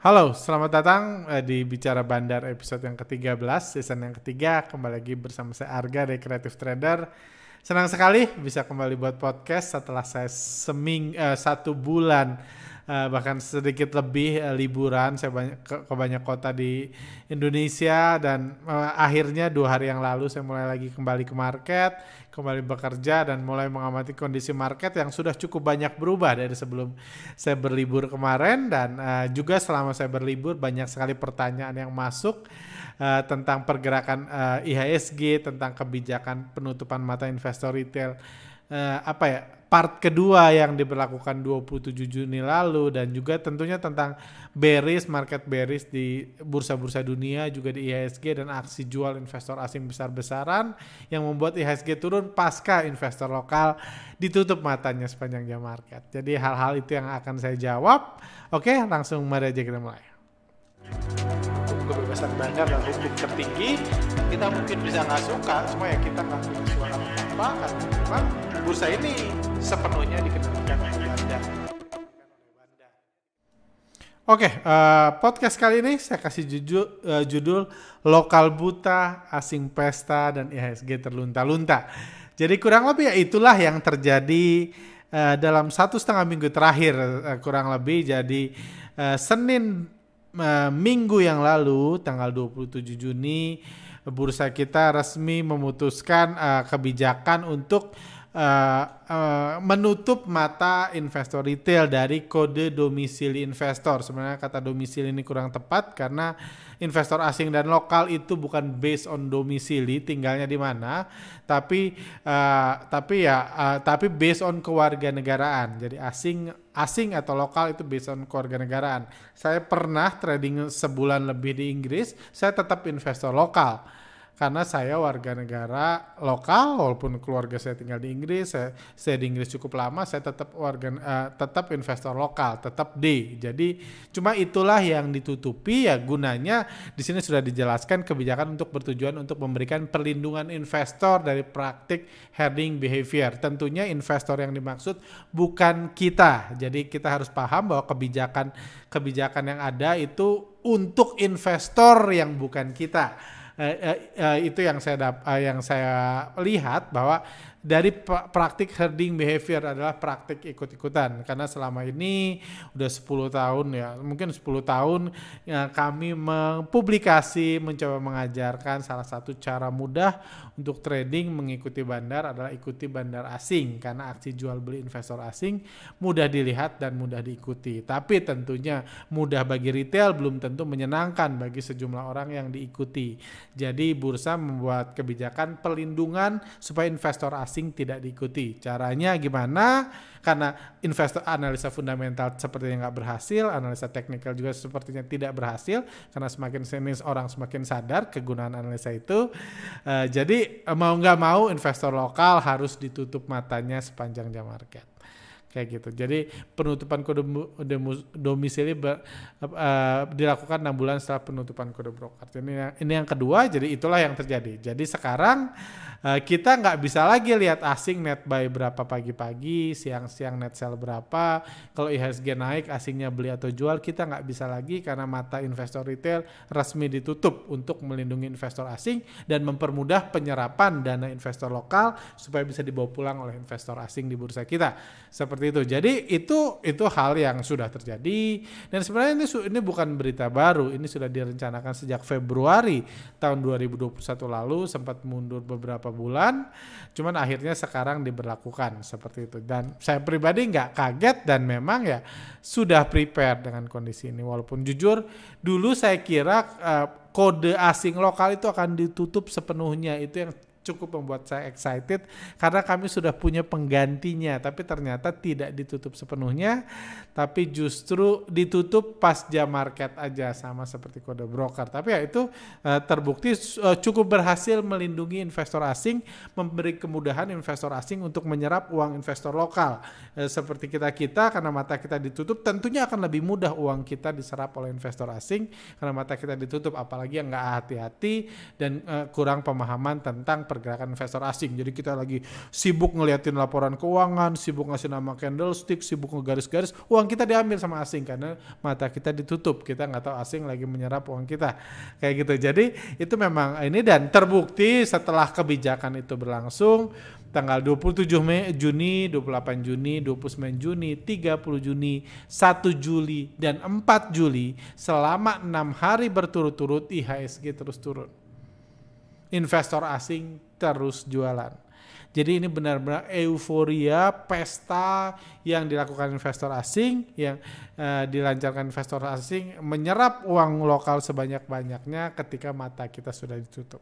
Halo, selamat datang eh, di Bicara Bandar episode yang ke-13, season yang ketiga. Kembali lagi bersama saya Arga dari Creative Trader. Senang sekali bisa kembali buat podcast setelah saya seming eh, satu bulan eh, bahkan sedikit lebih eh, liburan. Saya banyak ke, ke banyak kota di Indonesia. Dan eh, akhirnya dua hari yang lalu saya mulai lagi kembali ke market, kembali bekerja dan mulai mengamati kondisi market yang sudah cukup banyak berubah dari sebelum saya berlibur kemarin. Dan eh, juga selama saya berlibur banyak sekali pertanyaan yang masuk eh, tentang pergerakan eh, IHSG, tentang kebijakan penutupan mata investor retail. Eh, apa ya part kedua yang diberlakukan 27 Juni lalu dan juga tentunya tentang bearish market bearish di bursa-bursa dunia juga di IHSG dan aksi jual investor asing besar-besaran yang membuat IHSG turun pasca investor lokal ditutup matanya sepanjang jam market. Jadi hal-hal itu yang akan saya jawab. Oke, langsung mari aja kita mulai kebebasan bandar dan hukum tertinggi kita mungkin bisa nggak suka cuma ya kita nggak punya suara apa karena memang bursa ini sepenuhnya dikendalikan oleh bandar Oke, uh, podcast kali ini saya kasih uh, judul Lokal Buta, Asing Pesta, dan IHSG Terlunta-Lunta. Jadi kurang lebih ya itulah yang terjadi uh, dalam satu setengah minggu terakhir uh, kurang lebih. Jadi uh, Senin uh, minggu yang lalu tanggal 27 Juni bursa kita resmi memutuskan uh, kebijakan untuk uh, uh, menutup mata investor retail dari kode domisili investor. Sebenarnya kata domisili ini kurang tepat karena investor asing dan lokal itu bukan based on domisili tinggalnya di mana, tapi uh, tapi ya uh, tapi based on kewarganegaraan. Jadi asing asing atau lokal itu based on kewarganegaraan. Saya pernah trading sebulan lebih di Inggris, saya tetap investor lokal karena saya warga negara lokal walaupun keluarga saya tinggal di Inggris saya, saya di Inggris cukup lama saya tetap warga uh, tetap investor lokal tetap D. Jadi cuma itulah yang ditutupi ya gunanya di sini sudah dijelaskan kebijakan untuk bertujuan untuk memberikan perlindungan investor dari praktik herding behavior. Tentunya investor yang dimaksud bukan kita. Jadi kita harus paham bahwa kebijakan kebijakan yang ada itu untuk investor yang bukan kita uh, uh, uh, itu yang saya dap, uh, yang saya lihat bahwa dari praktik herding behavior adalah praktik ikut-ikutan. Karena selama ini udah 10 tahun ya mungkin 10 tahun ya, kami mempublikasi mencoba mengajarkan salah satu cara mudah untuk trading mengikuti bandar adalah ikuti bandar asing. Karena aksi jual beli investor asing mudah dilihat dan mudah diikuti. Tapi tentunya mudah bagi retail belum tentu menyenangkan bagi sejumlah orang yang diikuti. Jadi bursa membuat kebijakan perlindungan supaya investor asing asing tidak diikuti. Caranya gimana? Karena investor analisa fundamental sepertinya nggak berhasil, analisa teknikal juga sepertinya tidak berhasil karena semakin sini orang semakin sadar kegunaan analisa itu. Uh, jadi mau nggak mau investor lokal harus ditutup matanya sepanjang jam market kayak gitu. Jadi penutupan kode domisili ber, uh, dilakukan enam bulan setelah penutupan kode broker. Ini yang, ini yang kedua. Jadi itulah yang terjadi. Jadi sekarang uh, kita nggak bisa lagi lihat asing net buy berapa pagi-pagi, siang-siang net sell berapa. Kalau IHSG naik, asingnya beli atau jual, kita nggak bisa lagi karena mata investor retail resmi ditutup untuk melindungi investor asing dan mempermudah penyerapan dana investor lokal supaya bisa dibawa pulang oleh investor asing di bursa kita. Seperti seperti itu. Jadi itu itu hal yang sudah terjadi dan sebenarnya ini ini bukan berita baru. Ini sudah direncanakan sejak Februari tahun 2021 lalu sempat mundur beberapa bulan. Cuman akhirnya sekarang diberlakukan seperti itu. Dan saya pribadi nggak kaget dan memang ya sudah prepare dengan kondisi ini. Walaupun jujur dulu saya kira uh, kode asing lokal itu akan ditutup sepenuhnya itu yang cukup membuat saya excited karena kami sudah punya penggantinya tapi ternyata tidak ditutup sepenuhnya tapi justru ditutup pas jam market aja sama seperti kode broker. Tapi ya itu uh, terbukti uh, cukup berhasil melindungi investor asing memberi kemudahan investor asing untuk menyerap uang investor lokal. Uh, seperti kita kita karena mata kita ditutup tentunya akan lebih mudah uang kita diserap oleh investor asing karena mata kita ditutup apalagi yang nggak hati-hati dan kurang pemahaman tentang pergerakan investor asing. Jadi kita lagi sibuk ngeliatin laporan keuangan, sibuk ngasih nama candlestick, sibuk ngegaris-garis, uang kita diambil sama asing karena mata kita ditutup. Kita nggak tahu asing lagi menyerap uang kita. Kayak gitu. Jadi itu memang ini dan terbukti setelah kebijakan itu berlangsung tanggal 27 Mei, Juni, 28 Juni, 29 Juni, 30 Juni, 1 Juli, dan 4 Juli selama enam hari berturut-turut IHSG terus turun. Investor asing terus jualan. Jadi ini benar-benar euforia pesta yang dilakukan investor asing yang uh, dilancarkan investor asing menyerap uang lokal sebanyak-banyaknya ketika mata kita sudah ditutup.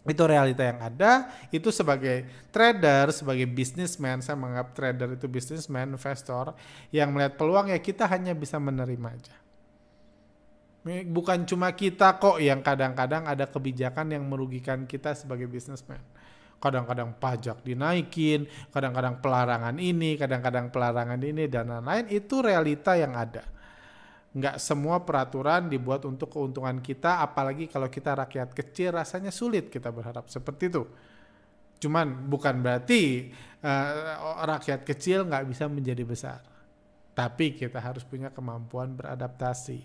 Itu realita yang ada. Itu sebagai trader sebagai businessman saya menganggap trader itu businessman investor yang melihat peluang ya kita hanya bisa menerima aja bukan cuma kita kok yang kadang-kadang ada kebijakan yang merugikan kita sebagai businessman kadang-kadang pajak dinaikin kadang-kadang pelarangan ini kadang-kadang pelarangan ini dan lain-lain itu realita yang ada nggak semua peraturan dibuat untuk keuntungan kita, apalagi kalau kita rakyat kecil rasanya sulit kita berharap seperti itu. Cuman bukan berarti uh, rakyat kecil nggak bisa menjadi besar, tapi kita harus punya kemampuan beradaptasi.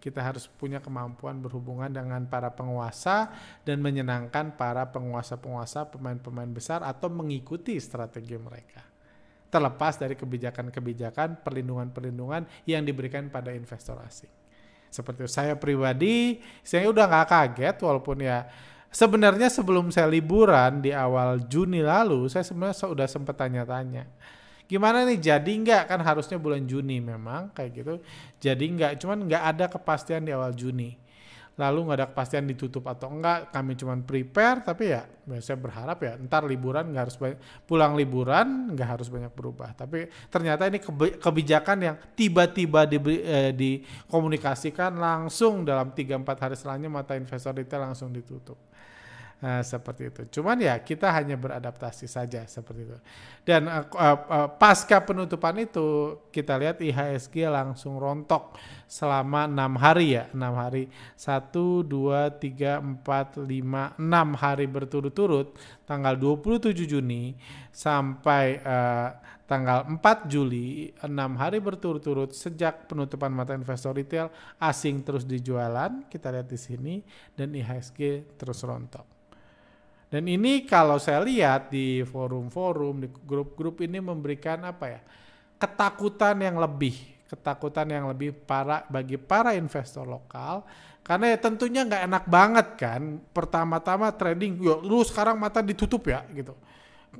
Kita harus punya kemampuan berhubungan dengan para penguasa dan menyenangkan para penguasa-penguasa, pemain-pemain besar atau mengikuti strategi mereka terlepas dari kebijakan-kebijakan perlindungan-perlindungan yang diberikan pada investor asing. Seperti saya pribadi, saya udah nggak kaget walaupun ya sebenarnya sebelum saya liburan di awal Juni lalu, saya sebenarnya sudah sempat tanya-tanya. Gimana nih? Jadi nggak? Kan harusnya bulan Juni memang kayak gitu. Jadi nggak, cuman nggak ada kepastian di awal Juni. Lalu nggak ada kepastian ditutup atau enggak kami cuma prepare tapi ya, ya saya berharap ya ntar liburan nggak harus banyak, pulang liburan nggak harus banyak berubah. Tapi ternyata ini kebijakan yang tiba-tiba di, eh, dikomunikasikan langsung dalam 3-4 hari setelahnya mata investor retail langsung ditutup Nah, seperti itu. Cuman ya kita hanya beradaptasi saja seperti itu. Dan uh, uh, pasca penutupan itu kita lihat IHSG langsung rontok selama enam hari ya, enam hari. Satu, dua, tiga, empat, lima, enam hari berturut-turut tanggal 27 Juni sampai uh, tanggal 4 Juli, enam hari berturut-turut sejak penutupan mata investor retail asing terus dijualan, kita lihat di sini dan IHSG terus rontok. Dan ini kalau saya lihat di forum-forum, di grup-grup ini memberikan apa ya? ketakutan yang lebih, ketakutan yang lebih para bagi para investor lokal. Karena ya tentunya nggak enak banget kan pertama-tama trading yuk lu sekarang mata ditutup ya gitu.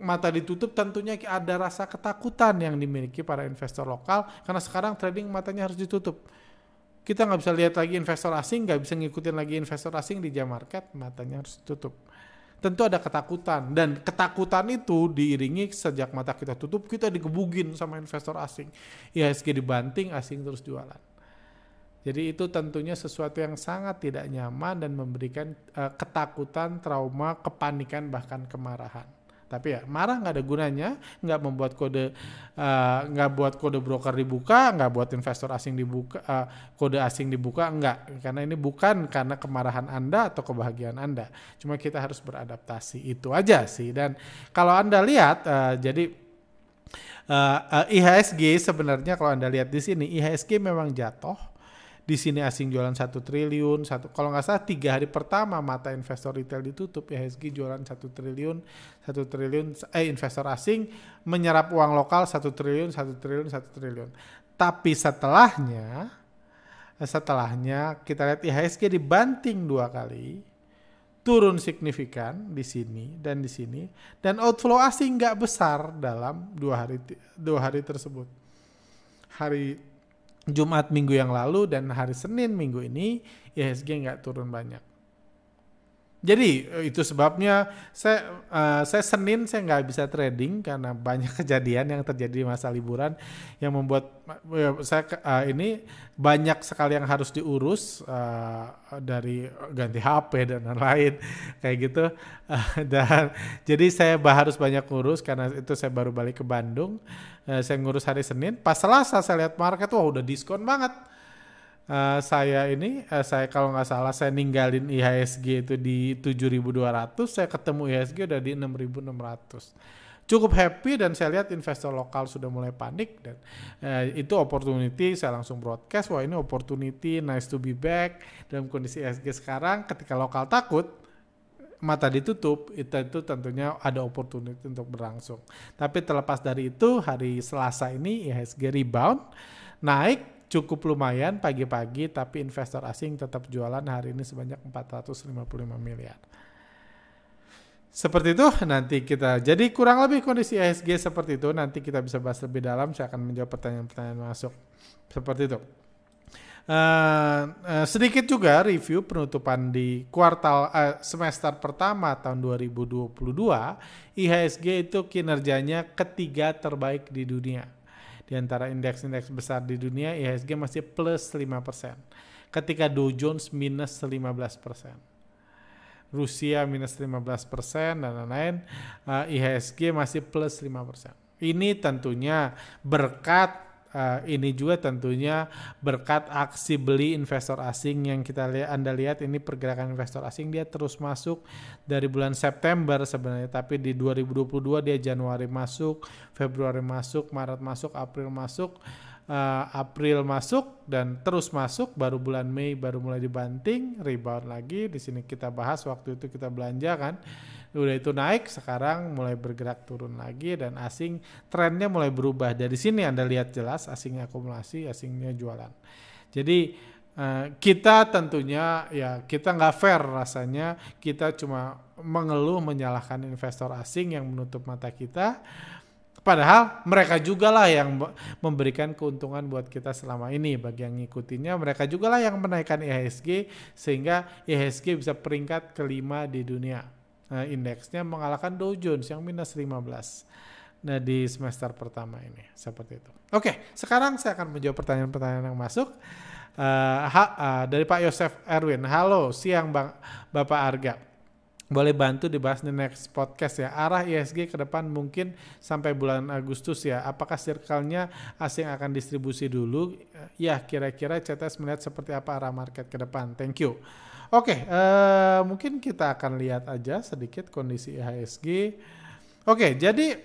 Mata ditutup tentunya ada rasa ketakutan yang dimiliki para investor lokal karena sekarang trading matanya harus ditutup. Kita nggak bisa lihat lagi investor asing nggak bisa ngikutin lagi investor asing di jam market matanya harus ditutup tentu ada ketakutan. Dan ketakutan itu diiringi sejak mata kita tutup kita digebugin sama investor asing. IHSG dibanting asing terus jualan. Jadi itu tentunya sesuatu yang sangat tidak nyaman dan memberikan uh, ketakutan trauma kepanikan bahkan kemarahan tapi ya marah nggak ada gunanya, nggak membuat kode uh, nggak buat kode broker dibuka, nggak buat investor asing dibuka, uh, kode asing dibuka, nggak. Karena ini bukan karena kemarahan anda atau kebahagiaan anda, cuma kita harus beradaptasi itu aja sih. Dan kalau anda lihat, uh, jadi uh, uh, IHSG sebenarnya kalau anda lihat di sini IHSG memang jatuh di sini asing jualan satu triliun satu kalau nggak salah tiga hari pertama mata investor retail ditutup ya HSG jualan satu triliun satu triliun eh investor asing menyerap uang lokal satu triliun satu triliun satu triliun. Tapi setelahnya setelahnya kita lihat IHSG dibanting dua kali turun signifikan di sini dan di sini dan outflow asing nggak besar dalam dua hari dua hari tersebut. Hari Jumat minggu yang lalu dan hari Senin minggu ini IHSG nggak turun banyak. Jadi eh, itu sebabnya saya uh, saya Senin saya nggak bisa trading karena banyak kejadian yang terjadi di masa liburan yang membuat uh, saya uh, ini banyak sekali yang harus diurus uh, dari ganti HP dan lain-lain kayak gitu. Uh, dan jadi saya harus banyak ngurus karena itu saya baru balik ke Bandung. Uh, saya ngurus hari Senin. Pas Selasa saya lihat market wah udah diskon banget uh, saya ini uh, saya kalau nggak salah saya ninggalin IHSG itu di 7.200 saya ketemu IHSG udah di 6.600 cukup happy dan saya lihat investor lokal sudah mulai panik dan uh, itu opportunity saya langsung broadcast wah ini opportunity nice to be back. Dalam kondisi IHSG sekarang ketika lokal takut mata ditutup itu itu tentunya ada opportunity untuk berlangsung. Tapi terlepas dari itu hari Selasa ini IHSG rebound naik cukup lumayan pagi-pagi tapi investor asing tetap jualan hari ini sebanyak 455 miliar. Seperti itu nanti kita jadi kurang lebih kondisi IHSG seperti itu nanti kita bisa bahas lebih dalam saya akan menjawab pertanyaan-pertanyaan masuk. Seperti itu. Uh, uh, sedikit juga review penutupan di kuartal uh, semester pertama tahun 2022 IHSG itu kinerjanya ketiga terbaik di dunia di antara indeks-indeks besar di dunia IHSG masih plus 5% ketika Dow Jones minus 15% Rusia minus 15% dan lain-lain, uh, IHSG masih plus 5%. Ini tentunya berkat Uh, ini juga tentunya berkat aksi beli investor asing yang kita lihat Anda lihat ini pergerakan investor asing dia terus masuk dari bulan September sebenarnya tapi di 2022 dia Januari masuk, Februari masuk, Maret masuk, April masuk uh, April masuk dan terus masuk baru bulan Mei baru mulai dibanting rebound lagi. Di sini kita bahas waktu itu kita belanja kan udah itu naik sekarang mulai bergerak turun lagi dan asing trennya mulai berubah dari sini Anda lihat jelas asingnya akumulasi asingnya jualan jadi uh, kita tentunya ya kita nggak fair rasanya kita cuma mengeluh menyalahkan investor asing yang menutup mata kita Padahal mereka juga lah yang memberikan keuntungan buat kita selama ini bagi yang ngikutinnya. Mereka juga lah yang menaikkan IHSG sehingga IHSG bisa peringkat kelima di dunia. Nah, indeksnya mengalahkan Dow Jones yang minus 15. Nah, di semester pertama ini seperti itu. Oke, sekarang saya akan menjawab pertanyaan-pertanyaan yang masuk. Uh, ha, uh, dari Pak Yosef Erwin. Halo, siang Bang Bapak Arga boleh bantu dibahas di next podcast ya. Arah ISG ke depan mungkin sampai bulan Agustus ya. Apakah circle-nya asing akan distribusi dulu? Ya, kira-kira CTS melihat seperti apa arah market ke depan. Thank you. Oke, okay, uh, eh, mungkin kita akan lihat aja sedikit kondisi IHSG. Oke, okay, jadi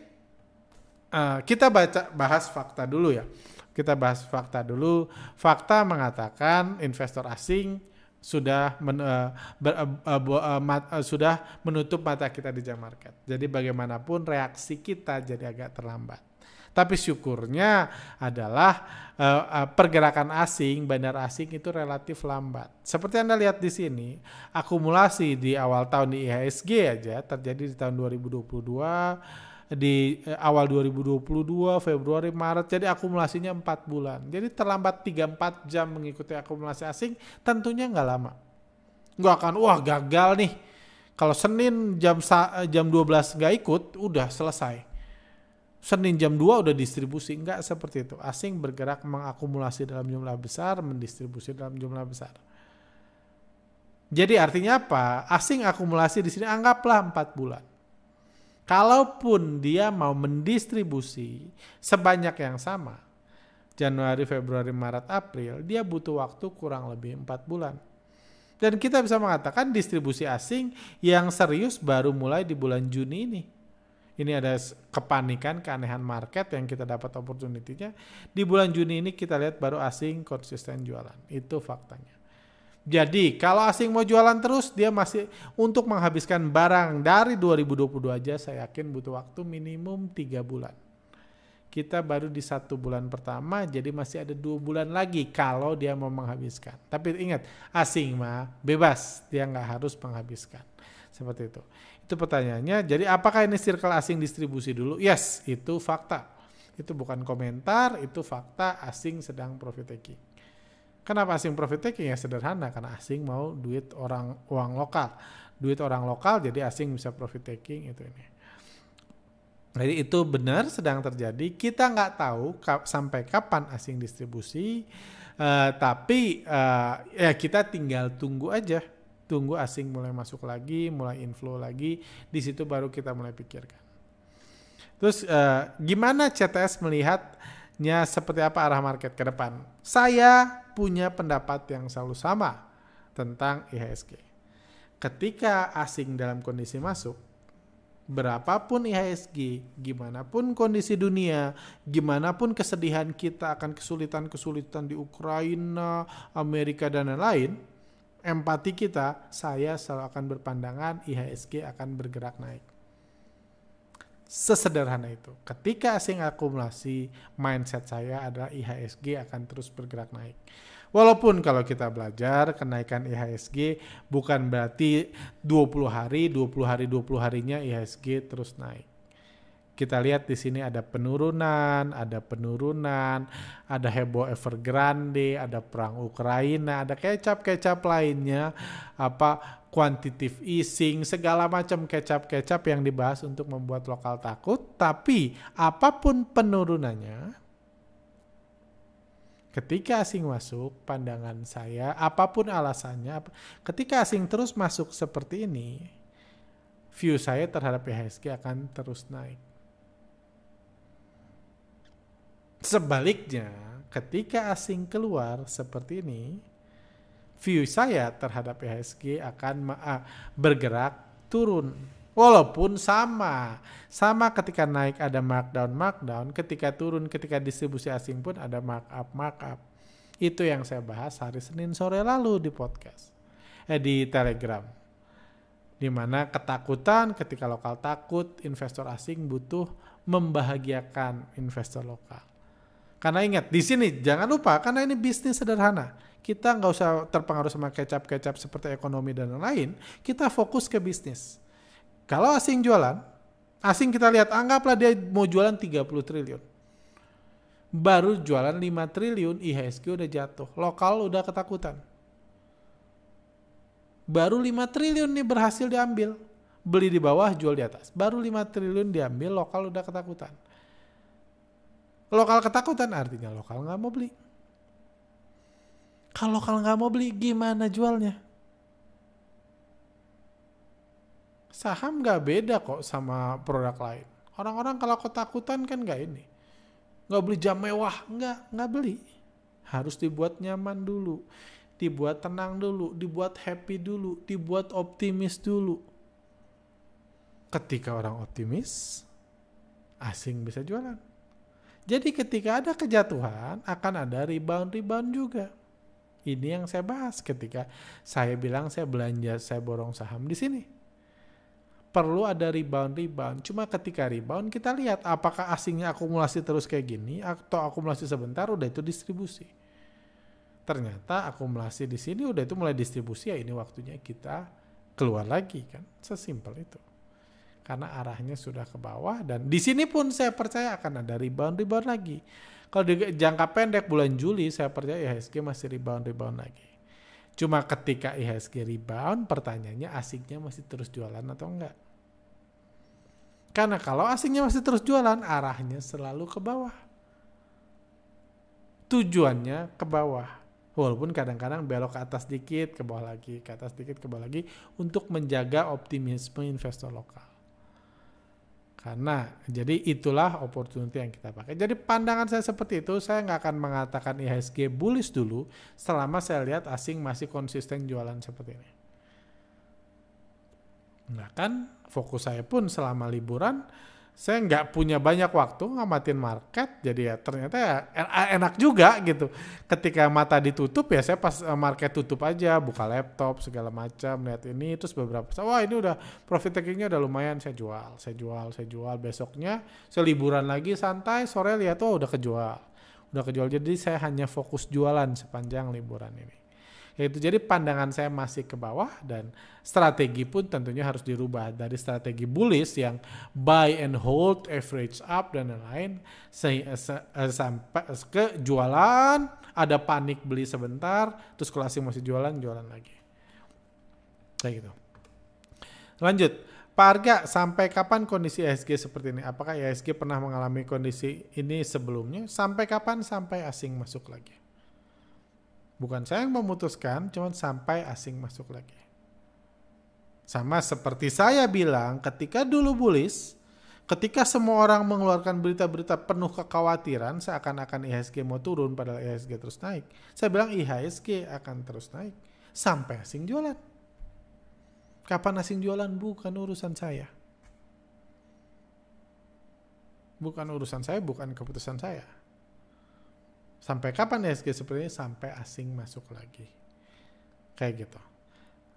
uh, kita baca bahas fakta dulu ya. Kita bahas fakta dulu. Fakta mengatakan investor asing sudah men, uh, ber, uh, uh, mat, sudah menutup mata kita di jam market. Jadi bagaimanapun reaksi kita jadi agak terlambat. Tapi syukurnya adalah uh, uh, pergerakan asing, bandar asing itu relatif lambat. Seperti Anda lihat di sini, akumulasi di awal tahun di IHSG aja terjadi di tahun 2022 di eh, awal 2022 Februari Maret jadi akumulasinya 4 bulan. Jadi terlambat 3-4 jam mengikuti akumulasi asing tentunya nggak lama. Nggak akan wah gagal nih. Kalau Senin jam jam 12 nggak ikut udah selesai Senin jam 2 udah distribusi. Nggak seperti itu. Asing bergerak mengakumulasi dalam jumlah besar mendistribusi dalam jumlah besar. Jadi artinya apa? Asing akumulasi di sini anggaplah 4 bulan. Kalaupun dia mau mendistribusi sebanyak yang sama, Januari, Februari, Maret, April, dia butuh waktu kurang lebih 4 bulan. Dan kita bisa mengatakan distribusi asing yang serius baru mulai di bulan Juni ini. Ini ada kepanikan, keanehan market yang kita dapat opportunity-nya. Di bulan Juni ini kita lihat baru asing konsisten jualan. Itu faktanya. Jadi kalau asing mau jualan terus dia masih untuk menghabiskan barang dari 2022 aja saya yakin butuh waktu minimum tiga bulan. Kita baru di satu bulan pertama jadi masih ada dua bulan lagi kalau dia mau menghabiskan. Tapi ingat asing mah bebas dia nggak harus menghabiskan seperti itu. Itu pertanyaannya. Jadi apakah ini circle asing distribusi dulu? Yes, itu fakta. Itu bukan komentar, itu fakta asing sedang profit taking. Kenapa asing profit taking ya sederhana karena asing mau duit orang uang lokal. Duit orang lokal jadi asing bisa profit taking itu ini. Jadi itu benar sedang terjadi. Kita nggak tahu kap, sampai kapan asing distribusi, uh, tapi uh, ya kita tinggal tunggu aja, tunggu asing mulai masuk lagi, mulai inflow lagi. Di situ baru kita mulai pikirkan. Terus uh, gimana CTS melihat nya seperti apa arah market ke depan. Saya punya pendapat yang selalu sama tentang IHSG. Ketika asing dalam kondisi masuk, berapapun IHSG, gimana pun kondisi dunia, gimana pun kesedihan kita akan kesulitan-kesulitan di Ukraina, Amerika dan lain-lain, empati kita, saya selalu akan berpandangan IHSG akan bergerak naik. Sesederhana itu. Ketika asing akumulasi, mindset saya adalah IHSG akan terus bergerak naik. Walaupun kalau kita belajar kenaikan IHSG bukan berarti 20 hari, 20 hari, 20 harinya IHSG terus naik. Kita lihat di sini ada penurunan, ada penurunan, ada heboh Evergrande, ada perang Ukraina, ada kecap-kecap lainnya, apa quantitative easing, segala macam kecap-kecap yang dibahas untuk membuat lokal takut. Tapi apa pun penurunannya, ketika asing masuk, pandangan saya, apa pun alasannya, ketika asing terus masuk seperti ini, view saya terhadap IHSG akan terus naik. Sebaliknya, ketika asing keluar seperti ini, view saya terhadap IHSG akan uh, bergerak turun. Walaupun sama, sama ketika naik ada markdown markdown, ketika turun ketika distribusi asing pun ada markup markup. Itu yang saya bahas hari Senin sore lalu di podcast, eh di Telegram. Di mana ketakutan ketika lokal takut, investor asing butuh membahagiakan investor lokal. Karena ingat di sini jangan lupa karena ini bisnis sederhana kita nggak usah terpengaruh sama kecap-kecap seperti ekonomi dan lain-lain, kita fokus ke bisnis. Kalau asing jualan, asing kita lihat anggaplah dia mau jualan 30 triliun. Baru jualan 5 triliun, IHSG udah jatuh. Lokal udah ketakutan. Baru 5 triliun nih berhasil diambil. Beli di bawah, jual di atas. Baru 5 triliun diambil, lokal udah ketakutan. Lokal ketakutan artinya lokal nggak mau beli. Kalau kalau nggak mau beli gimana jualnya? Saham nggak beda kok sama produk lain. Orang-orang kalau ketakutan kan nggak ini. Nggak beli jam mewah, nggak, nggak beli. Harus dibuat nyaman dulu. Dibuat tenang dulu, dibuat happy dulu, dibuat optimis dulu. Ketika orang optimis, asing bisa jualan. Jadi ketika ada kejatuhan, akan ada rebound-rebound juga. Ini yang saya bahas ketika saya bilang saya belanja, saya borong saham di sini. Perlu ada rebound-rebound. Cuma ketika rebound kita lihat apakah asingnya akumulasi terus kayak gini atau akumulasi sebentar udah itu distribusi. Ternyata akumulasi di sini udah itu mulai distribusi ya ini waktunya kita keluar lagi kan. Sesimpel itu. Karena arahnya sudah ke bawah dan di sini pun saya percaya akan ada rebound-rebound lagi kalau di jangka pendek bulan Juli saya percaya IHSG masih rebound-rebound lagi. Cuma ketika IHSG rebound, pertanyaannya asingnya masih terus jualan atau enggak? Karena kalau asingnya masih terus jualan, arahnya selalu ke bawah. Tujuannya ke bawah. Walaupun kadang-kadang belok ke atas dikit, ke bawah lagi, ke atas dikit, ke bawah lagi, untuk menjaga optimisme investor lokal. Karena jadi itulah opportunity yang kita pakai. Jadi pandangan saya seperti itu, saya nggak akan mengatakan IHSG bullish dulu selama saya lihat asing masih konsisten jualan seperti ini. Nah kan fokus saya pun selama liburan saya nggak punya banyak waktu ngamatin market jadi ya ternyata ya enak juga gitu. Ketika mata ditutup ya saya pas eh, market tutup aja buka laptop segala macam lihat ini terus beberapa wah ini udah profit takingnya udah lumayan saya jual saya jual saya jual. Besoknya saya liburan lagi santai sore lihat oh udah kejual. Udah kejual jadi saya hanya fokus jualan sepanjang liburan ini yaitu jadi pandangan saya masih ke bawah dan strategi pun tentunya harus dirubah dari strategi bullish yang buy and hold, average up dan lain-lain eh, sampai ke jualan, ada panik beli sebentar, terus kalau masih jualan, jualan lagi. Kayak gitu. Lanjut. Pak Arga, sampai kapan kondisi IHSG seperti ini? Apakah IHSG pernah mengalami kondisi ini sebelumnya? Sampai kapan? Sampai asing masuk lagi. Bukan saya yang memutuskan, cuman sampai asing masuk lagi. Sama seperti saya bilang, ketika dulu bullish, Ketika semua orang mengeluarkan berita-berita penuh kekhawatiran seakan-akan IHSG mau turun padahal IHSG terus naik. Saya bilang IHSG akan terus naik sampai asing jualan. Kapan asing jualan bukan urusan saya. Bukan urusan saya, bukan keputusan saya. Sampai kapan IHSG seperti ini? Sampai asing masuk lagi. Kayak gitu.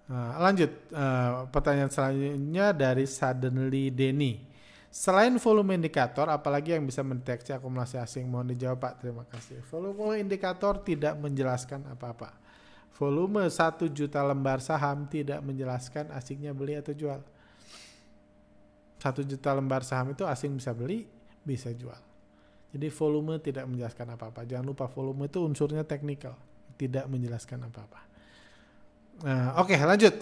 Nah, lanjut, uh, pertanyaan selanjutnya dari Suddenly Denny. Selain volume indikator, apalagi yang bisa mendeteksi akumulasi asing? Mohon dijawab Pak, terima kasih. Volume indikator tidak menjelaskan apa-apa. Volume 1 juta lembar saham tidak menjelaskan asingnya beli atau jual. 1 juta lembar saham itu asing bisa beli, bisa jual. Jadi volume tidak menjelaskan apa-apa. Jangan lupa volume itu unsurnya teknikal, tidak menjelaskan apa-apa. Nah, oke okay, lanjut.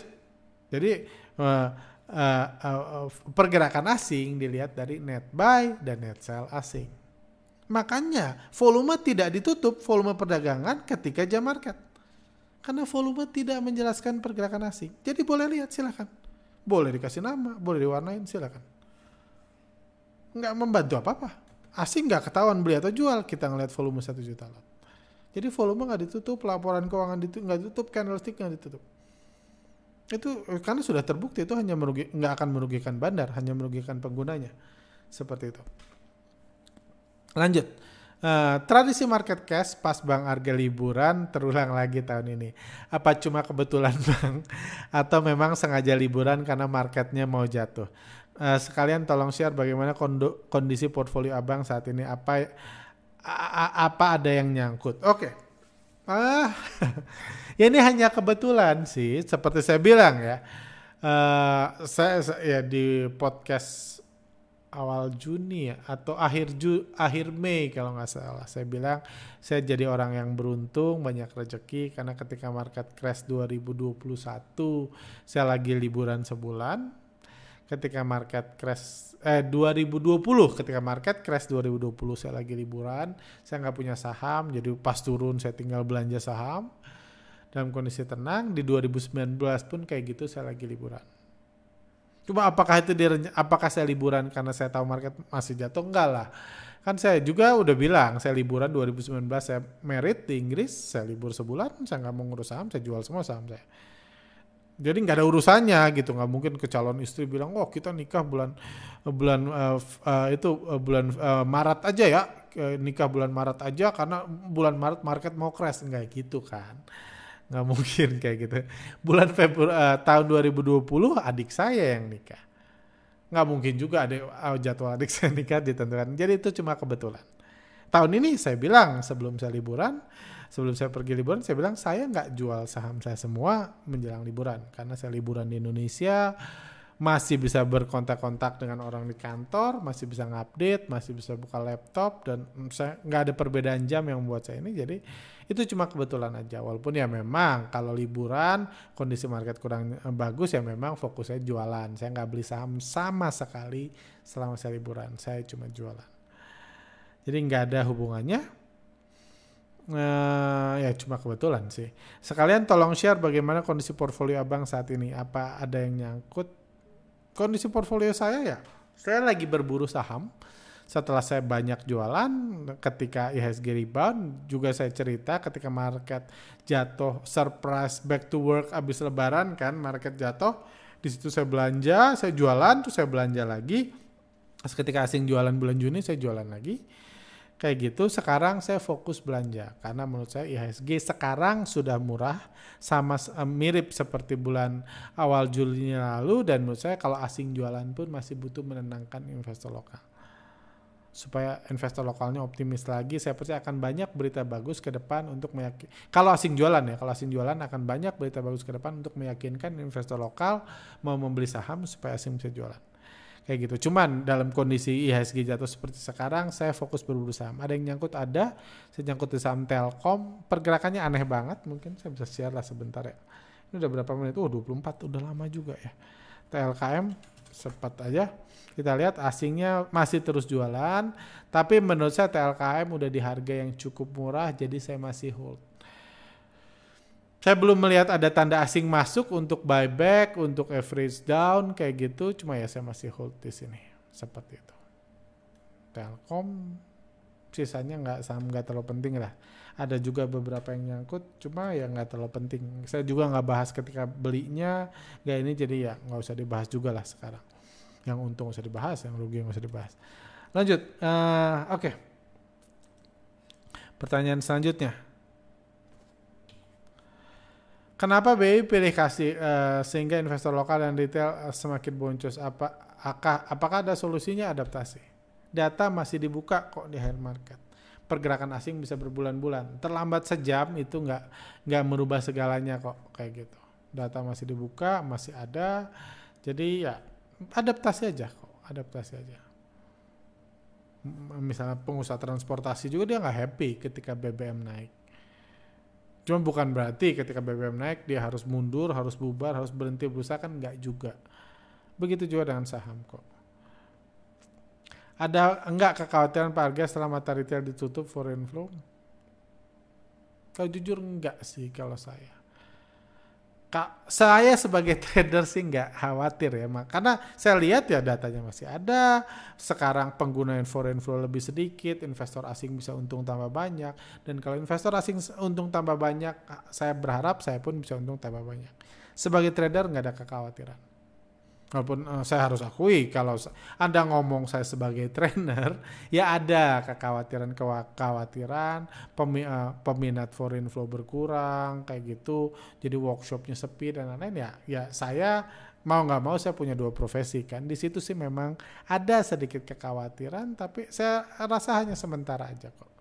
Jadi uh, uh, uh, pergerakan asing dilihat dari net buy dan net sell asing. Makanya volume tidak ditutup volume perdagangan ketika jam market. Karena volume tidak menjelaskan pergerakan asing. Jadi boleh lihat silakan. Boleh dikasih nama, boleh diwarnain silakan. Nggak membantu apa-apa. Asing nggak ketahuan beli atau jual kita ngeliat volume satu juta lot. Jadi volume nggak ditutup, laporan keuangan nggak ditutup, candlestick nggak ditutup. Itu eh, karena sudah terbukti itu hanya merugi nggak akan merugikan bandar hanya merugikan penggunanya. Seperti itu. Lanjut. Uh, tradisi market cash pas bang harga liburan terulang lagi tahun ini. Apa cuma kebetulan bang? Atau memang sengaja liburan karena marketnya mau jatuh uh, sekalian tolong share bagaimana kondo, kondisi portfolio abang saat ini apa apa ada yang nyangkut oke okay. ah ya ini hanya kebetulan sih, seperti saya bilang ya. Uh, saya, saya ya di podcast awal Juni ya atau akhir Ju, akhir Mei kalau nggak salah saya bilang saya jadi orang yang beruntung banyak rezeki karena ketika market crash 2021 saya lagi liburan sebulan ketika market crash eh 2020 ketika market crash 2020 saya lagi liburan saya nggak punya saham jadi pas turun saya tinggal belanja saham dalam kondisi tenang di 2019 pun kayak gitu saya lagi liburan. Cuma apakah itu di, apakah saya liburan karena saya tahu market masih jatuh enggak lah. Kan saya juga udah bilang saya liburan 2019 saya merit di Inggris, saya libur sebulan, saya nggak mau ngurus saham, saya jual semua saham saya. Jadi nggak ada urusannya gitu, nggak mungkin ke calon istri bilang, oh kita nikah bulan bulan uh, uh, itu uh, bulan uh, Maret aja ya, nikah bulan Maret aja karena bulan Maret market mau crash, nggak gitu kan nggak mungkin kayak gitu. Bulan Februari uh, tahun 2020 adik saya yang nikah. Nggak mungkin juga ada uh, jadwal adik saya nikah ditentukan. Jadi itu cuma kebetulan. Tahun ini saya bilang sebelum saya liburan, sebelum saya pergi liburan, saya bilang saya nggak jual saham saya semua menjelang liburan karena saya liburan di Indonesia masih bisa berkontak-kontak dengan orang di kantor, masih bisa ngupdate, masih bisa buka laptop dan saya nggak ada perbedaan jam yang membuat saya ini. Jadi itu cuma kebetulan aja. Walaupun ya memang kalau liburan kondisi market kurang eh, bagus ya memang fokusnya jualan. Saya nggak beli saham sama sekali selama saya liburan. Saya cuma jualan. Jadi nggak ada hubungannya. Uh, ya cuma kebetulan sih. Sekalian tolong share bagaimana kondisi portfolio abang saat ini. Apa ada yang nyangkut kondisi portfolio saya ya, saya lagi berburu saham. Setelah saya banyak jualan, ketika IHSG rebound, juga saya cerita ketika market jatuh, surprise back to work abis lebaran kan, market jatuh, di situ saya belanja, saya jualan, terus saya belanja lagi. Ketika asing jualan bulan Juni, saya jualan lagi kayak gitu sekarang saya fokus belanja. Karena menurut saya IHSG sekarang sudah murah sama uh, mirip seperti bulan awal Juli lalu dan menurut saya kalau asing jualan pun masih butuh menenangkan investor lokal. Supaya investor lokalnya optimis lagi saya percaya akan banyak berita bagus ke depan untuk meyakinkan kalau asing jualan ya kalau asing jualan akan banyak berita bagus ke depan untuk meyakinkan investor lokal mau membeli saham supaya asing bisa jualan kayak gitu. Cuman dalam kondisi IHSG jatuh seperti sekarang, saya fokus berburu saham. Ada yang nyangkut ada, saya nyangkut di saham Telkom, pergerakannya aneh banget. Mungkin saya bisa share lah sebentar ya. Ini udah berapa menit? Oh 24, udah lama juga ya. TLKM sempat aja. Kita lihat asingnya masih terus jualan, tapi menurut saya TLKM udah di harga yang cukup murah, jadi saya masih hold. Saya belum melihat ada tanda asing masuk untuk buyback, untuk average down kayak gitu. Cuma ya saya masih hold di sini. seperti itu. Telkom sisanya nggak saham nggak terlalu penting lah. Ada juga beberapa yang nyangkut, cuma ya nggak terlalu penting. Saya juga nggak bahas ketika belinya, nggak ini jadi ya nggak usah dibahas juga lah sekarang. Yang untung usah dibahas, yang rugi nggak usah dibahas. Lanjut, uh, oke. Okay. Pertanyaan selanjutnya. Kenapa BI pilih kasih uh, sehingga investor lokal dan retail uh, semakin boncos? Apa, apakah, apakah ada solusinya adaptasi? Data masih dibuka kok di high market. Pergerakan asing bisa berbulan-bulan. Terlambat sejam itu nggak nggak merubah segalanya kok kayak gitu. Data masih dibuka, masih ada. Jadi ya adaptasi aja kok, adaptasi aja misalnya pengusaha transportasi juga dia nggak happy ketika BBM naik. Cuma bukan berarti ketika BBM naik dia harus mundur, harus bubar, harus berhenti berusaha kan nggak juga. Begitu juga dengan saham kok. Ada enggak kekhawatiran Pak Arga setelah mata retail ditutup foreign flow? Kalau jujur enggak sih kalau saya. Saya sebagai trader sih nggak khawatir ya, mak. Karena saya lihat ya datanya masih ada. Sekarang penggunaan foreign flow lebih sedikit, investor asing bisa untung tambah banyak. Dan kalau investor asing untung tambah banyak, saya berharap saya pun bisa untung tambah banyak. Sebagai trader nggak ada kekhawatiran. Walaupun uh, saya harus akui kalau Anda ngomong saya sebagai trainer, ya ada kekhawatiran kekhawatiran pemi, uh, peminat foreign flow berkurang kayak gitu, jadi workshopnya sepi dan lain-lain ya. Ya saya mau nggak mau saya punya dua profesi kan. Di situ sih memang ada sedikit kekhawatiran, tapi saya rasa hanya sementara aja kok.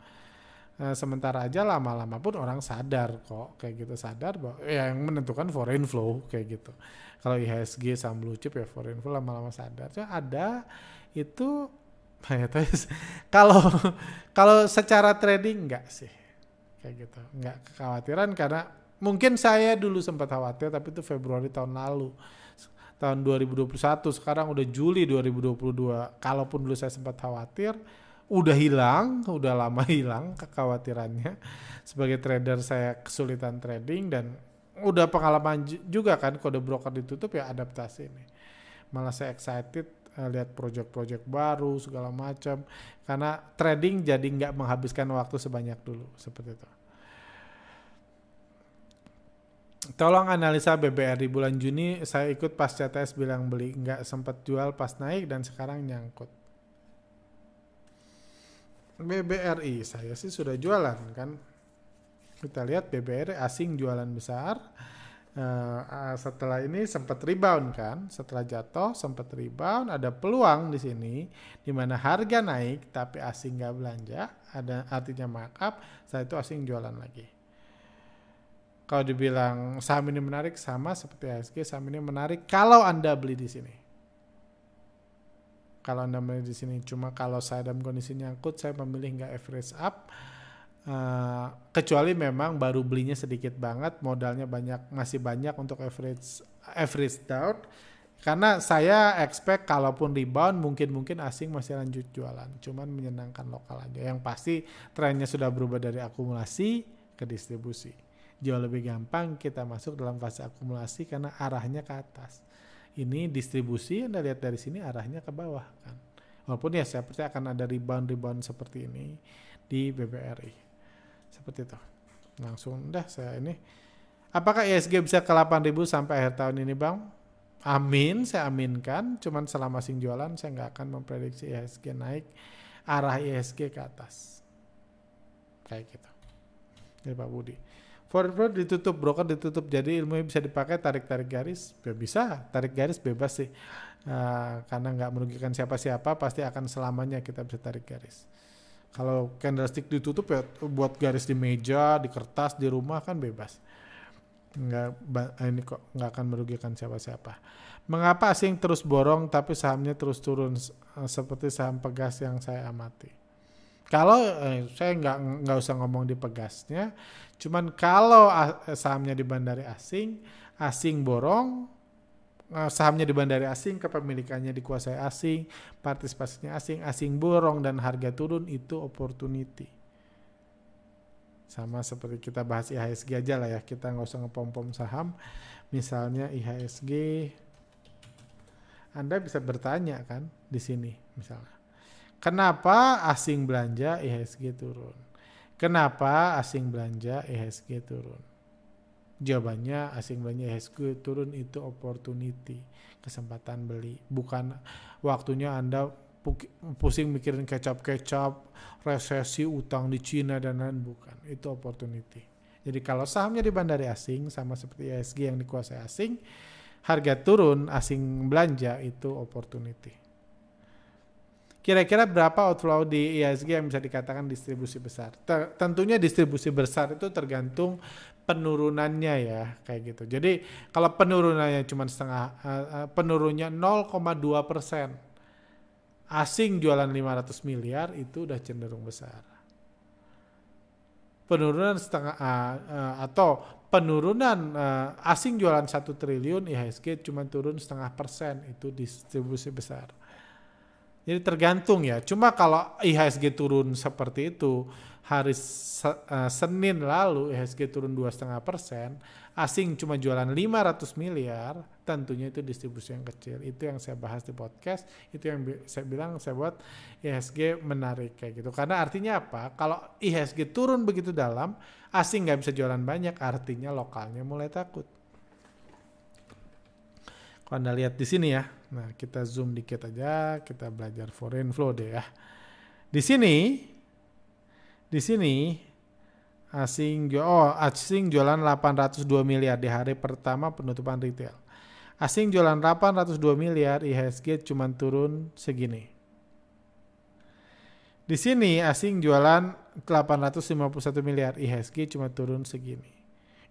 Uh, sementara aja lama-lama pun orang sadar kok kayak gitu sadar bahwa ya yang menentukan foreign flow kayak gitu. Kalau IHSG saham blue chip ya foreign flow lama-lama sadar. Cuma ada itu ya, kalau kalau secara trading enggak sih kayak gitu. Enggak kekhawatiran karena mungkin saya dulu sempat khawatir tapi itu Februari tahun lalu. Tahun 2021 sekarang udah Juli 2022 kalaupun dulu saya sempat khawatir udah hilang udah lama hilang kekhawatirannya. Sebagai trader saya kesulitan trading dan udah pengalaman juga kan kode broker ditutup ya adaptasi nih malah saya excited uh, lihat project-project baru segala macam. Karena trading jadi nggak menghabiskan waktu sebanyak dulu seperti itu. Tolong analisa BBR di bulan Juni. Saya ikut pas CTS bilang beli nggak sempat jual pas naik dan sekarang nyangkut BBRI saya sih sudah jualan kan kita lihat BBR asing jualan besar. Uh, setelah ini sempat rebound kan, setelah jatuh sempat rebound, ada peluang di sini di mana harga naik tapi asing nggak belanja, ada artinya markup, saya itu asing jualan lagi. Kalau dibilang saham ini menarik sama seperti ASG, saham ini menarik kalau Anda beli di sini. Kalau Anda beli di sini, cuma kalau saya dalam kondisi nyangkut, saya memilih nggak average up, Uh, kecuali memang baru belinya sedikit banget, modalnya banyak masih banyak untuk average average down. Karena saya expect kalaupun rebound mungkin mungkin asing masih lanjut jualan, cuman menyenangkan lokal aja. Yang pasti trennya sudah berubah dari akumulasi ke distribusi. Jauh lebih gampang kita masuk dalam fase akumulasi karena arahnya ke atas. Ini distribusi Anda lihat dari sini arahnya ke bawah kan. Walaupun ya saya percaya akan ada rebound-rebound seperti ini di BBRI seperti itu. Langsung dah saya ini. Apakah ISG bisa ke 8000 sampai akhir tahun ini bang? Amin saya aminkan. Cuman selama sing jualan saya nggak akan memprediksi ISG naik arah ISG ke atas. Kayak gitu. Dari Pak Budi forward ditutup broker ditutup jadi ilmu bisa dipakai tarik tarik garis ya bisa tarik garis bebas sih uh, karena nggak merugikan siapa siapa pasti akan selamanya kita bisa tarik garis kalau candlestick ditutup ya buat garis di meja, di kertas, di rumah kan bebas. Nggak, ini kok nggak akan merugikan siapa-siapa. Mengapa asing terus borong tapi sahamnya terus turun eh, seperti saham pegas yang saya amati? Kalau eh, saya nggak nggak usah ngomong di pegasnya, cuman kalau sahamnya di bandari asing, asing borong, Eh, sahamnya di bandara asing, kepemilikannya dikuasai asing, partisipasinya asing, asing borong dan harga turun itu opportunity. Sama seperti kita bahas IHSG aja lah ya, kita nggak usah ngepom-pom saham. Misalnya IHSG Anda bisa bertanya kan di sini misalnya. Kenapa asing belanja IHSG turun? Kenapa asing belanja IHSG turun? Jawabannya asing belanja IHSG turun itu opportunity, kesempatan beli. Bukan waktunya Anda pusing mikirin kecap-kecap, resesi, utang di Cina dan lain bukan. Itu opportunity. Jadi kalau sahamnya di bandari asing sama seperti IHSG yang dikuasai asing, harga turun asing belanja itu opportunity. Kira-kira berapa outflow di ISG yang bisa dikatakan distribusi besar? Ter tentunya distribusi besar itu tergantung penurunannya ya kayak gitu. Jadi kalau penurunannya cuma setengah, uh, penurunnya 0,2 persen, asing jualan 500 miliar itu udah cenderung besar. Penurunan setengah uh, uh, atau penurunan uh, asing jualan satu triliun, IHSG cuma turun setengah persen itu distribusi besar jadi tergantung ya. Cuma kalau IHSG turun seperti itu hari uh, Senin lalu IHSG turun dua setengah persen, asing cuma jualan 500 miliar, tentunya itu distribusi yang kecil. Itu yang saya bahas di podcast. Itu yang saya bilang saya buat IHSG menarik kayak gitu. Karena artinya apa? Kalau IHSG turun begitu dalam, asing nggak bisa jualan banyak, artinya lokalnya mulai takut. Kalau Anda lihat di sini ya, nah kita zoom dikit aja, kita belajar foreign flow deh ya. Di sini, di sini asing oh asing jualan 802 miliar di hari pertama penutupan retail. Asing jualan 802 miliar, IHSG cuma turun segini. Di sini asing jualan 851 miliar, IHSG cuma turun segini.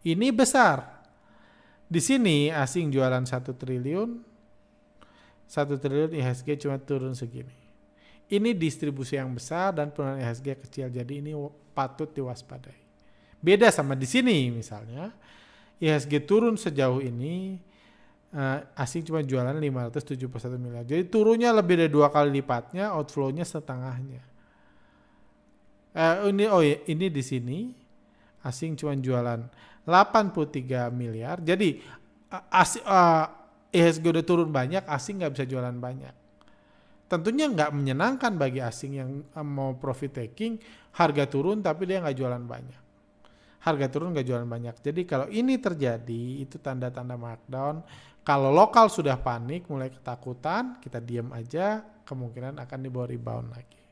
Ini besar. Di sini asing jualan satu triliun, satu triliun IHSG cuma turun segini. Ini distribusi yang besar dan penurunan IHSG kecil, jadi ini patut diwaspadai. Beda sama di sini misalnya, IHSG turun sejauh ini, uh, asing cuma jualan 571 miliar. Jadi turunnya lebih dari dua kali lipatnya, outflow-nya setengahnya. Uh, ini oh ya, ini di sini asing cuma jualan 83 miliar. Jadi as, uh, IHSG udah turun banyak, asing nggak bisa jualan banyak. Tentunya nggak menyenangkan bagi asing yang mau profit taking, harga turun tapi dia nggak jualan banyak. Harga turun nggak jualan banyak. Jadi kalau ini terjadi, itu tanda-tanda markdown. Kalau lokal sudah panik, mulai ketakutan, kita diam aja, kemungkinan akan dibawa rebound lagi.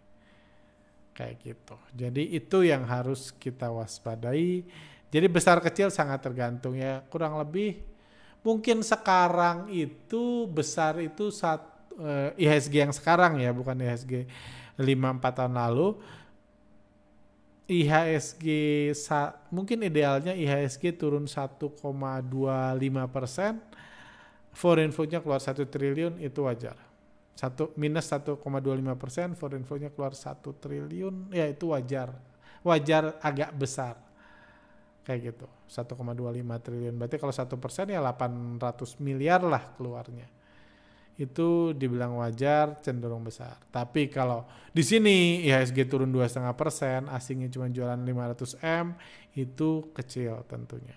Kayak gitu. Jadi itu yang harus kita waspadai jadi besar kecil sangat tergantung ya. Kurang lebih mungkin sekarang itu besar itu saat uh, eh, IHSG yang sekarang ya bukan IHSG 5 4 tahun lalu. IHSG sa, mungkin idealnya IHSG turun 1,25 persen. Foreign flow-nya keluar 1 triliun itu wajar. Satu minus 1,25 persen foreign flow-nya keluar 1 triliun ya itu wajar. Wajar agak besar kayak gitu. 1,25 triliun. Berarti kalau satu persen ya 800 miliar lah keluarnya. Itu dibilang wajar cenderung besar. Tapi kalau di sini IHSG turun dua setengah persen asingnya cuma jualan 500 m itu kecil tentunya.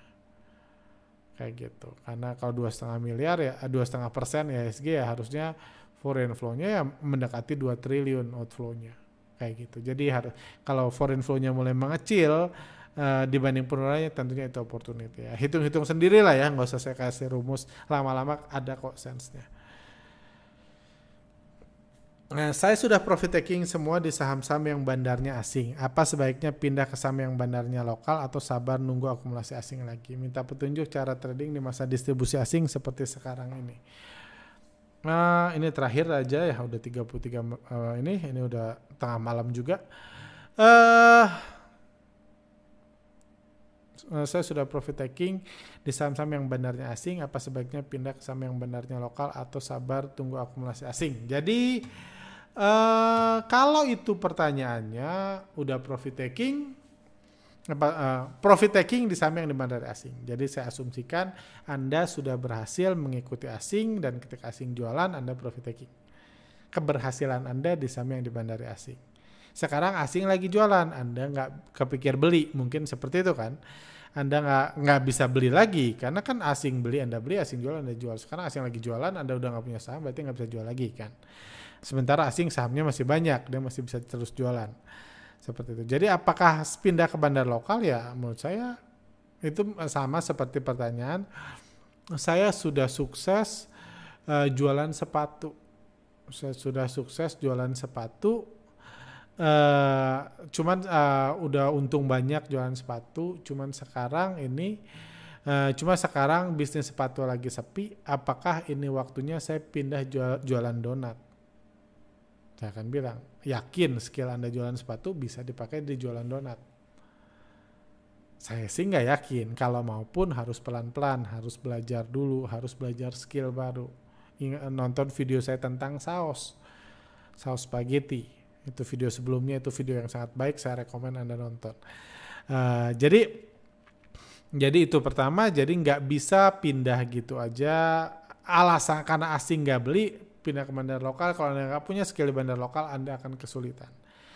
Kayak gitu. Karena kalau dua setengah miliar ya dua setengah persen IHSG ya harusnya foreign flow-nya ya mendekati 2 triliun outflow-nya. Kayak gitu. Jadi harus kalau foreign flow-nya mulai mengecil uh, dibanding penurunannya tentunya itu opportunity ya. Hitung-hitung sendiri lah ya, nggak usah saya kasih rumus. Lama-lama ada kok sense-nya. Nah, saya sudah profit taking semua di saham-saham yang bandarnya asing. Apa sebaiknya pindah ke saham yang bandarnya lokal atau sabar nunggu akumulasi asing lagi? Minta petunjuk cara trading di masa distribusi asing seperti sekarang ini. Nah, ini terakhir aja ya, udah 33 uh, eh, ini, ini udah tengah malam juga. Eh uh, Eh, saya sudah profit taking di saham-saham yang benarnya asing, apa sebaiknya pindah ke saham yang benarnya lokal atau sabar tunggu akumulasi asing? Jadi uh, kalau itu pertanyaannya udah profit taking, apa, uh, profit taking di saham yang di bandar asing. Jadi saya asumsikan Anda sudah berhasil mengikuti asing dan ketika asing jualan Anda profit taking. Keberhasilan Anda di saham yang di bandar asing. Sekarang asing lagi jualan, Anda nggak kepikir beli, mungkin seperti itu kan. anda nggak nggak bisa beli lagi. Karena kan asing beli anda beli asing jual anda jual. Sekarang asing lagi jualan anda udah nggak punya saham berarti nggak bisa jual lagi kan. Sementara asing sahamnya masih banyak dia masih bisa terus jualan. Seperti itu. Jadi apakah pindah ke bandar lokal? Ya menurut saya itu sama seperti pertanyaan. Saya sudah sukses uh, jualan sepatu. Saya sudah sukses jualan sepatu uh, cuman uh, udah untung banyak jualan sepatu cuman sekarang ini uh, cuma sekarang bisnis sepatu lagi sepi apakah ini waktunya saya pindah jual, jualan donat? Saya akan bilang yakin skill anda jualan sepatu bisa dipakai di jualan donat. Saya sih nggak yakin kalau maupun harus pelan-pelan harus belajar dulu harus belajar skill baru. Ingat, nonton video saya tentang saus saus spaghetti itu video sebelumnya itu video yang sangat baik saya rekomend anda nonton uh, jadi jadi itu pertama jadi nggak bisa pindah gitu aja alasan karena asing nggak beli pindah ke bandar lokal kalau anda nggak punya skill di bandar lokal anda akan kesulitan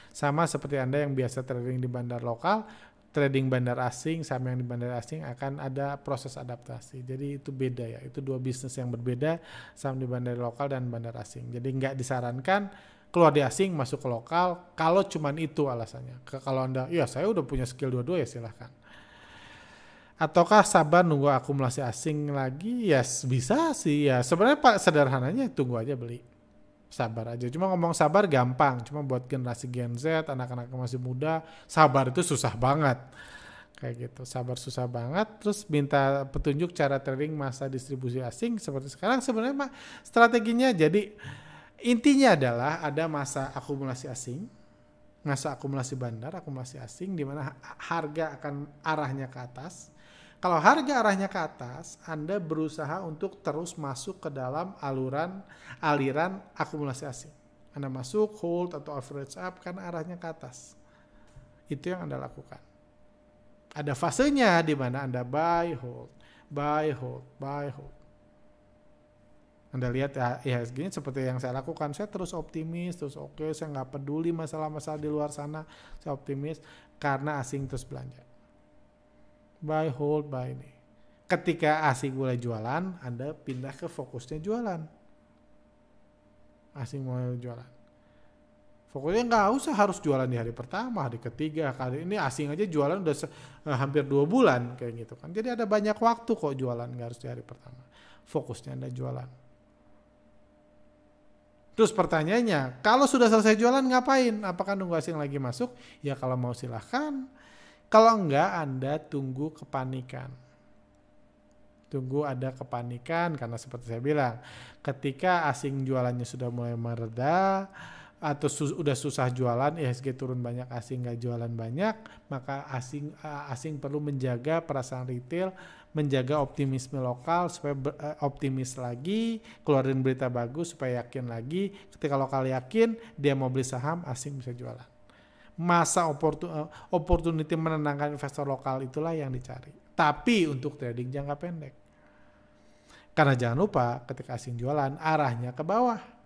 sama seperti anda yang biasa trading di bandar lokal trading bandar asing sama yang di bandar asing akan ada proses adaptasi. Jadi itu beda ya. Itu dua bisnis yang berbeda sama di bandar lokal dan bandar asing. Jadi nggak disarankan keluar di asing masuk ke lokal kalau cuman itu alasannya. Kalau anda ya saya udah punya skill dua-dua ya silahkan. Ataukah sabar nunggu akumulasi asing lagi? Yes bisa sih ya. Sebenarnya pak sederhananya tunggu aja beli. Sabar aja. Cuma ngomong sabar gampang. Cuma buat generasi Gen Z anak-anak masih muda sabar itu susah banget. Kayak gitu. Sabar susah banget. Terus minta petunjuk cara trading masa distribusi asing seperti sekarang. Sebenarnya mah strateginya jadi Intinya adalah ada masa akumulasi asing, masa akumulasi bandar, akumulasi asing di mana harga akan arahnya ke atas. Kalau harga arahnya ke atas, Anda berusaha untuk terus masuk ke dalam aluran aliran akumulasi asing. Anda masuk, hold atau average up karena arahnya ke atas. Itu yang Anda lakukan. Ada fasenya di mana Anda buy, hold, buy, hold, buy, hold. Anda lihat ya IHSG-nya seperti yang saya lakukan. Saya terus optimis, terus oke, okay, saya nggak peduli masalah-masalah di luar sana. Saya optimis karena asing terus belanja. Buy, hold, buy ini. Ketika asing mulai jualan, Anda pindah ke fokusnya jualan. Asing mulai jualan. Fokusnya nggak usah harus jualan di hari pertama, hari ketiga, kali ini asing aja jualan udah uh, hampir dua bulan kayak gitu kan. Jadi ada banyak waktu kok jualan nggak harus di hari pertama. Fokusnya Anda jualan. Terus pertanyaannya, kalau sudah selesai jualan ngapain? Apakah nunggu asing lagi masuk? Ya kalau mau silahkan. Kalau enggak, Anda tunggu kepanikan. Tunggu ada kepanikan karena seperti saya bilang, ketika asing jualannya sudah mulai mereda atau su udah susah jualan, IHSG turun banyak, asing nggak jualan banyak, maka asing asing perlu menjaga perasaan retail menjaga optimisme lokal supaya uh, optimis lagi, keluarin berita bagus supaya yakin lagi. Ketika lokal yakin, dia mau beli saham, asing bisa jualan. Masa uh, opportunity menenangkan investor lokal itulah yang dicari. Tapi untuk trading jangka pendek. Karena jangan lupa ketika asing jualan, arahnya ke bawah.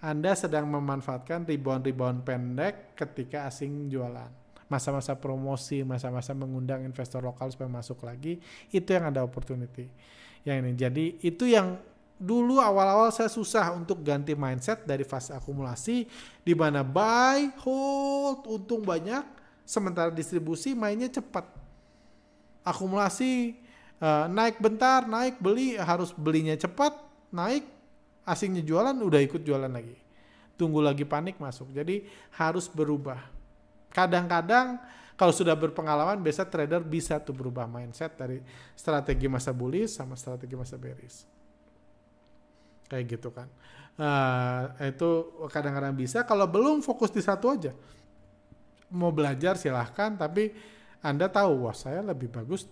Anda sedang memanfaatkan rebound-rebound pendek ketika asing jualan masa-masa promosi, masa-masa mengundang investor lokal supaya masuk lagi, itu yang ada opportunity. Yang ini. Jadi itu yang dulu awal-awal saya susah untuk ganti mindset dari fase akumulasi di mana buy, hold, untung banyak, sementara distribusi mainnya cepat. Akumulasi uh, naik bentar, naik beli harus belinya cepat, naik asingnya jualan udah ikut jualan lagi. Tunggu lagi panik masuk. Jadi harus berubah Kadang-kadang kalau sudah berpengalaman biasa trader bisa tuh berubah mindset dari strategi masa bullish sama strategi masa bearish. Kayak gitu kan. Uh, itu kadang-kadang bisa kalau belum fokus di satu aja. Mau belajar silahkan tapi Anda tahu wah saya lebih bagus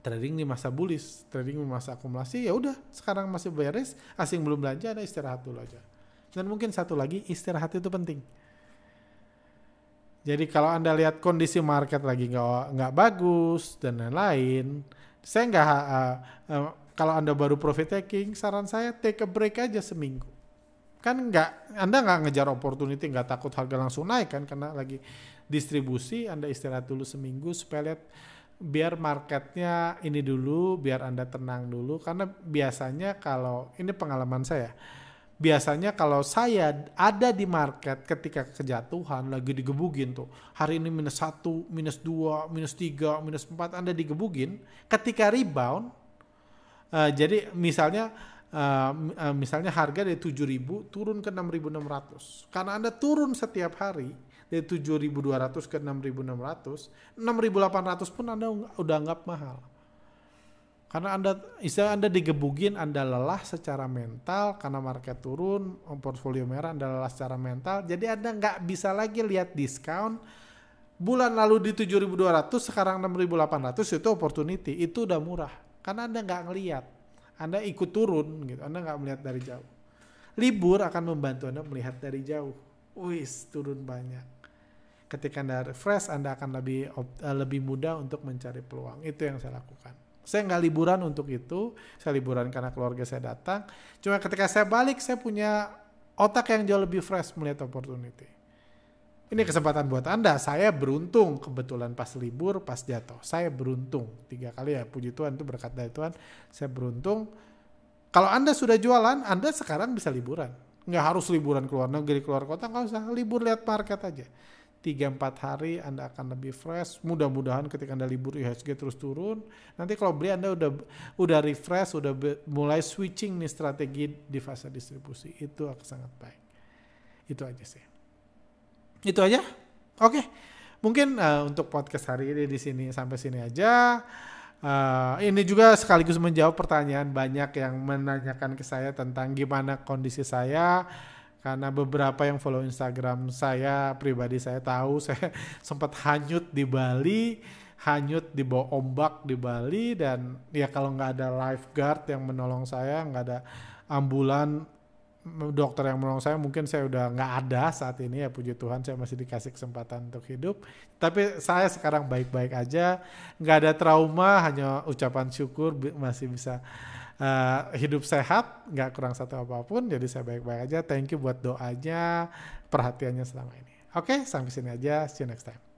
trading di masa bullish, trading di masa akumulasi ya udah sekarang masih beres, asing belum belanja ada istirahat dulu aja. Dan mungkin satu lagi istirahat itu penting jadi kalau anda lihat kondisi market lagi nggak nggak bagus dan lain-lain, saya nggak uh, uh, kalau anda baru profit taking, saran saya take a break aja seminggu. Kan nggak, anda nggak ngejar opportunity, nggak takut harga langsung naik kan karena lagi distribusi, anda istirahat dulu seminggu supaya lihat biar marketnya ini dulu, biar Anda tenang dulu. Karena biasanya kalau, ini pengalaman saya, biasanya kalau saya ada di market ketika kejatuhan, lagi digebugin tuh, hari ini minus satu, minus dua, minus tiga, minus empat, Anda digebugin, ketika rebound, uh, jadi misalnya uh, uh, misalnya harga dari 7.000 turun ke 6.600. Karena Anda turun setiap hari, dari 7.200 ke 6.600, 6.800 pun Anda udah anggap mahal. Karena Anda istilah Anda digebugin, Anda lelah secara mental karena market turun, portfolio merah Anda lelah secara mental. Jadi Anda nggak bisa lagi lihat diskon. Bulan lalu di 7.200, sekarang 6.800 itu opportunity, itu udah murah. Karena Anda nggak ngelihat, Anda ikut turun gitu, Anda nggak melihat dari jauh. Libur akan membantu Anda melihat dari jauh. Wis turun banyak ketika Anda refresh, Anda akan lebih uh, lebih mudah untuk mencari peluang. Itu yang saya lakukan. Saya nggak liburan untuk itu, saya liburan karena keluarga saya datang. Cuma ketika saya balik, saya punya otak yang jauh lebih fresh melihat opportunity. Ini kesempatan buat Anda. Saya beruntung kebetulan pas libur, pas jatuh. Saya beruntung. Tiga kali ya, puji Tuhan itu berkat dari Tuhan. Saya beruntung. Kalau Anda sudah jualan, Anda sekarang bisa liburan. Nggak harus liburan keluar negeri, keluar kota, nggak usah. Libur lihat market aja 3-4 hari Anda akan lebih fresh. Mudah-mudahan ketika Anda libur IHSG terus turun. Nanti kalau beli Anda udah udah refresh, udah mulai switching nih strategi di fase distribusi. Itu akan sangat baik. Itu aja sih. Itu aja. Oke. Mungkin uh, untuk podcast hari ini di sini sampai sini aja. Uh, ini juga sekaligus menjawab pertanyaan banyak yang menanyakan ke saya tentang gimana kondisi saya karena beberapa yang follow Instagram saya pribadi saya tahu saya sempat hanyut di Bali hanyut di bawah ombak di Bali dan ya kalau nggak ada lifeguard yang menolong saya nggak ada ambulan dokter yang menolong saya mungkin saya udah nggak ada saat ini ya puji Tuhan saya masih dikasih kesempatan untuk hidup. Tapi saya sekarang baik-baik aja nggak ada trauma hanya ucapan syukur masih bisa uh, hidup sehat, nggak kurang satu apa pun. Jadi saya baik-baik aja. Thank you buat doanya, perhatiannya selama ini. Oke, okay, sampai sini aja. See you next time.